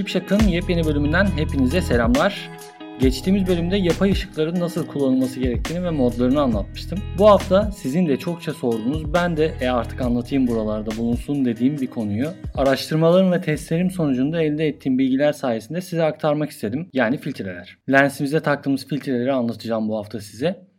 Şipşak'ın yepyeni bölümünden hepinize selamlar. Geçtiğimiz bölümde yapay ışıkların nasıl kullanılması gerektiğini ve modlarını anlatmıştım. Bu hafta sizin de çokça sorduğunuz, ben de e artık anlatayım buralarda bulunsun dediğim bir konuyu araştırmalarım ve testlerim sonucunda elde ettiğim bilgiler sayesinde size aktarmak istedim. Yani filtreler. Lensimize taktığımız filtreleri anlatacağım bu hafta size.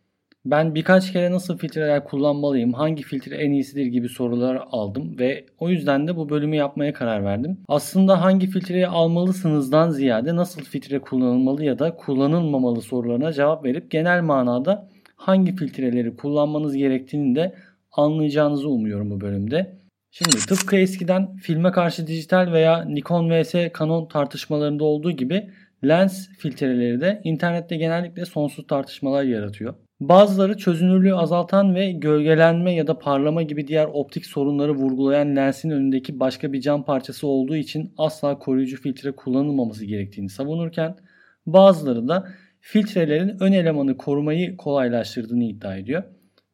Ben birkaç kere nasıl filtreler kullanmalıyım, hangi filtre en iyisidir gibi sorular aldım ve o yüzden de bu bölümü yapmaya karar verdim. Aslında hangi filtreyi almalısınızdan ziyade nasıl filtre kullanılmalı ya da kullanılmamalı sorularına cevap verip genel manada hangi filtreleri kullanmanız gerektiğini de anlayacağınızı umuyorum bu bölümde. Şimdi tıpkı eskiden filme karşı dijital veya Nikon vs Canon tartışmalarında olduğu gibi lens filtreleri de internette genellikle sonsuz tartışmalar yaratıyor. Bazıları çözünürlüğü azaltan ve gölgelenme ya da parlama gibi diğer optik sorunları vurgulayan lensin önündeki başka bir cam parçası olduğu için asla koruyucu filtre kullanılmaması gerektiğini savunurken bazıları da filtrelerin ön elemanı korumayı kolaylaştırdığını iddia ediyor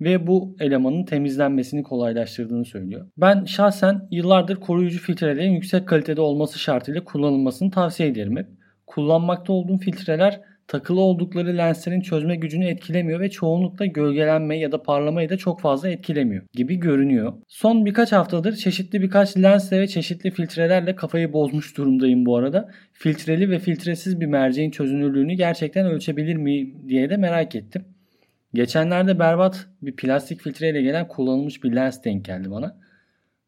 ve bu elemanın temizlenmesini kolaylaştırdığını söylüyor. Ben şahsen yıllardır koruyucu filtrelerin yüksek kalitede olması şartıyla kullanılmasını tavsiye ederim hep. Kullanmakta olduğum filtreler takılı oldukları lenslerin çözme gücünü etkilemiyor ve çoğunlukla gölgelenme ya da parlamayı da çok fazla etkilemiyor gibi görünüyor. Son birkaç haftadır çeşitli birkaç lensle ve çeşitli filtrelerle kafayı bozmuş durumdayım bu arada. Filtreli ve filtresiz bir merceğin çözünürlüğünü gerçekten ölçebilir mi diye de merak ettim. Geçenlerde berbat bir plastik filtreyle gelen kullanılmış bir lens denk geldi bana.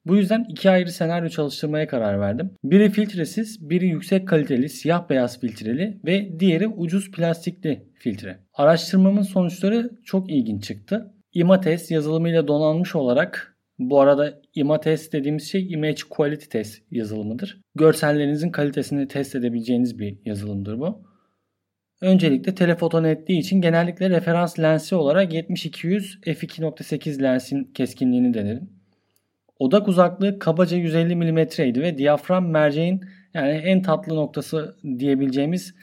Bu yüzden iki ayrı senaryo çalıştırmaya karar verdim. Biri filtresiz, biri yüksek kaliteli siyah beyaz filtreli ve diğeri ucuz plastikli filtre. Araştırmamın sonuçları çok ilginç çıktı. Imates yazılımıyla donanmış olarak bu arada Imates dediğimiz şey Image Quality Test yazılımıdır. Görsellerinizin kalitesini test edebileceğiniz bir yazılımdır bu. Öncelikle telefoto netliği için genellikle referans lensi olarak 70-200 f2.8 lensin keskinliğini denedim. Odak uzaklığı kabaca 150 mm idi ve diyafram merceğin yani en tatlı noktası diyebileceğimiz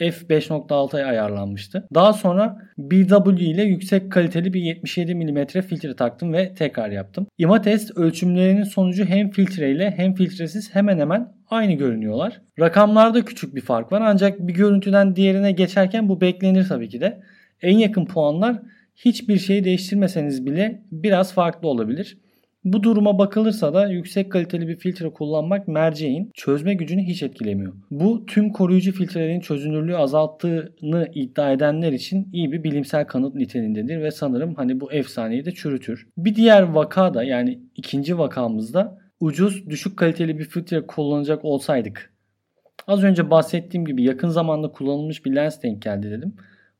f5.6'ya ayarlanmıştı. Daha sonra BW ile yüksek kaliteli bir 77 mm filtre taktım ve tekrar yaptım. Imatest ölçümlerinin sonucu hem filtre ile hem filtresiz hemen hemen aynı görünüyorlar. Rakamlarda küçük bir fark var ancak bir görüntüden diğerine geçerken bu beklenir tabii ki de. En yakın puanlar hiçbir şeyi değiştirmeseniz bile biraz farklı olabilir. Bu duruma bakılırsa da yüksek kaliteli bir filtre kullanmak merceğin çözme gücünü hiç etkilemiyor. Bu tüm koruyucu filtrelerin çözünürlüğü azalttığını iddia edenler için iyi bir bilimsel kanıt niteliğindedir ve sanırım hani bu efsaneyi de çürütür. Bir diğer vaka da yani ikinci vakamızda ucuz düşük kaliteli bir filtre kullanacak olsaydık. Az önce bahsettiğim gibi yakın zamanda kullanılmış bir lens denk geldi dedim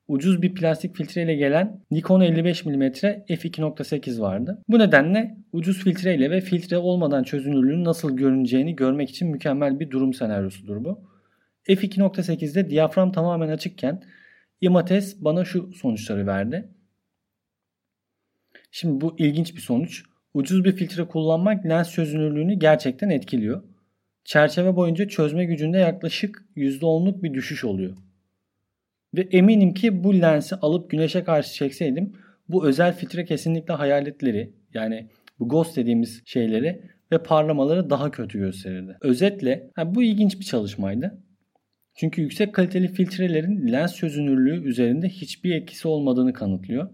ucuz bir plastik filtreyle gelen Nikon 55 mm f2.8 vardı. Bu nedenle ucuz filtreyle ve filtre olmadan çözünürlüğün nasıl görüneceğini görmek için mükemmel bir durum senaryosudur bu. f2.8'de diyafram tamamen açıkken Imates bana şu sonuçları verdi. Şimdi bu ilginç bir sonuç. Ucuz bir filtre kullanmak lens çözünürlüğünü gerçekten etkiliyor. Çerçeve boyunca çözme gücünde yaklaşık %10'luk bir düşüş oluyor. Ve eminim ki bu lensi alıp güneşe karşı çekseydim bu özel filtre kesinlikle hayaletleri yani bu ghost dediğimiz şeyleri ve parlamaları daha kötü gösterirdi. Özetle bu ilginç bir çalışmaydı. Çünkü yüksek kaliteli filtrelerin lens çözünürlüğü üzerinde hiçbir etkisi olmadığını kanıtlıyor.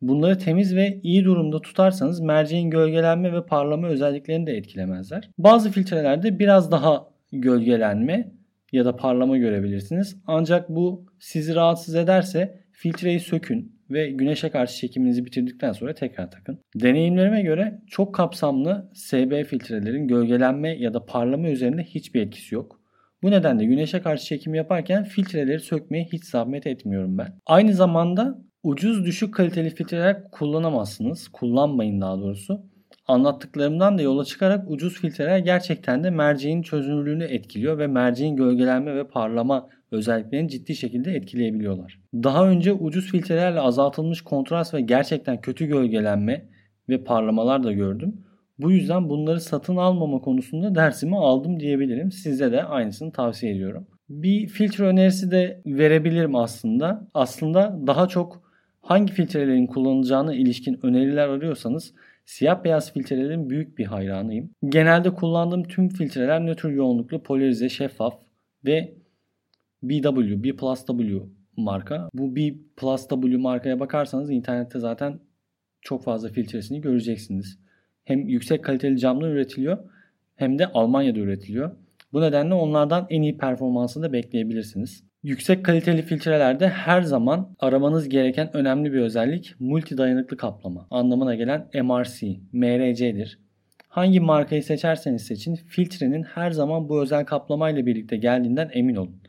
Bunları temiz ve iyi durumda tutarsanız merceğin gölgelenme ve parlama özelliklerini de etkilemezler. Bazı filtrelerde biraz daha gölgelenme ya da parlama görebilirsiniz. Ancak bu sizi rahatsız ederse filtreyi sökün ve güneşe karşı çekiminizi bitirdikten sonra tekrar takın. Deneyimlerime göre çok kapsamlı SB filtrelerin gölgelenme ya da parlama üzerinde hiçbir etkisi yok. Bu nedenle güneşe karşı çekim yaparken filtreleri sökmeye hiç zahmet etmiyorum ben. Aynı zamanda ucuz düşük kaliteli filtreler kullanamazsınız. Kullanmayın daha doğrusu. Anlattıklarımdan da yola çıkarak ucuz filtreler gerçekten de merceğin çözünürlüğünü etkiliyor ve merceğin gölgelenme ve parlama özelliklerini ciddi şekilde etkileyebiliyorlar. Daha önce ucuz filtrelerle azaltılmış kontrast ve gerçekten kötü gölgelenme ve parlamalar da gördüm. Bu yüzden bunları satın almama konusunda dersimi aldım diyebilirim. Size de aynısını tavsiye ediyorum. Bir filtre önerisi de verebilirim aslında. Aslında daha çok hangi filtrelerin kullanılacağına ilişkin öneriler arıyorsanız Siyah beyaz filtrelerin büyük bir hayranıyım. Genelde kullandığım tüm filtreler nötr yoğunluklu, polarize, şeffaf ve BW, B Plus W marka. Bu B Plus W markaya bakarsanız internette zaten çok fazla filtresini göreceksiniz. Hem yüksek kaliteli camdan üretiliyor hem de Almanya'da üretiliyor. Bu nedenle onlardan en iyi performansı da bekleyebilirsiniz. Yüksek kaliteli filtrelerde her zaman aramanız gereken önemli bir özellik multi dayanıklı kaplama anlamına gelen MRC, MRC'dir. Hangi markayı seçerseniz seçin filtrenin her zaman bu özel kaplamayla birlikte geldiğinden emin olun.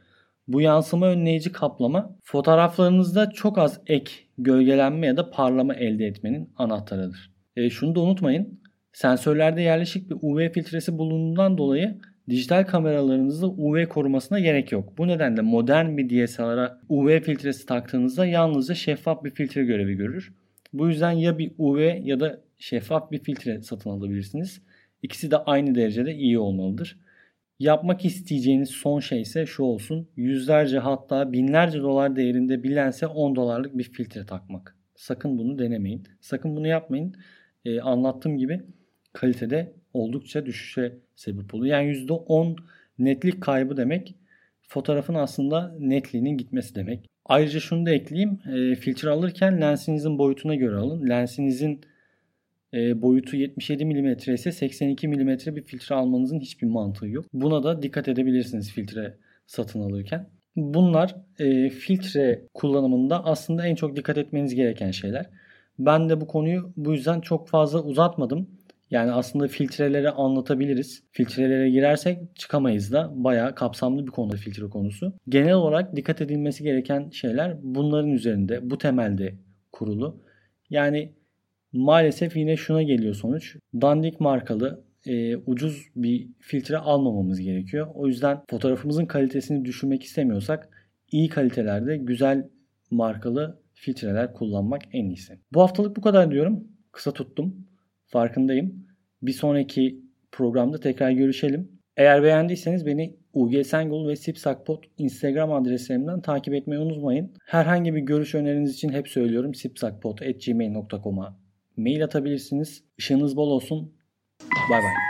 Bu yansıma önleyici kaplama fotoğraflarınızda çok az ek gölgelenme ya da parlama elde etmenin anahtarıdır. E, şunu da unutmayın. Sensörlerde yerleşik bir UV filtresi bulunduğundan dolayı dijital kameralarınızda UV korumasına gerek yok. Bu nedenle modern bir DSLR'a UV filtresi taktığınızda yalnızca şeffaf bir filtre görevi görür. Bu yüzden ya bir UV ya da şeffaf bir filtre satın alabilirsiniz. İkisi de aynı derecede iyi olmalıdır. Yapmak isteyeceğiniz son şey ise şu olsun. Yüzlerce hatta binlerce dolar değerinde bir lense 10 dolarlık bir filtre takmak. Sakın bunu denemeyin. Sakın bunu yapmayın. Ee, anlattığım gibi kalitede oldukça düşüşe sebep oluyor. Yani %10 netlik kaybı demek fotoğrafın aslında netliğinin gitmesi demek. Ayrıca şunu da ekleyeyim. E, filtre alırken lensinizin boyutuna göre alın. Lensinizin e, boyutu 77 mm ise 82 mm bir filtre almanızın hiçbir mantığı yok. Buna da dikkat edebilirsiniz filtre satın alırken. Bunlar e, filtre kullanımında aslında en çok dikkat etmeniz gereken şeyler. Ben de bu konuyu bu yüzden çok fazla uzatmadım. Yani aslında filtreleri anlatabiliriz. Filtrelere girersek çıkamayız da bayağı kapsamlı bir konu filtre konusu. Genel olarak dikkat edilmesi gereken şeyler bunların üzerinde, bu temelde kurulu. Yani maalesef yine şuna geliyor sonuç. Dandik markalı e, ucuz bir filtre almamamız gerekiyor. O yüzden fotoğrafımızın kalitesini düşürmek istemiyorsak iyi kalitelerde güzel markalı filtreler kullanmak en iyisi. Bu haftalık bu kadar diyorum. Kısa tuttum. Farkındayım. Bir sonraki programda tekrar görüşelim. Eğer beğendiyseniz beni UG Sengol ve Sipsakpot Instagram adreslerimden takip etmeyi unutmayın. Herhangi bir görüş öneriniz için hep söylüyorum sipsakpot.gmail.com'a mail atabilirsiniz. Işığınız bol olsun. Bay bay.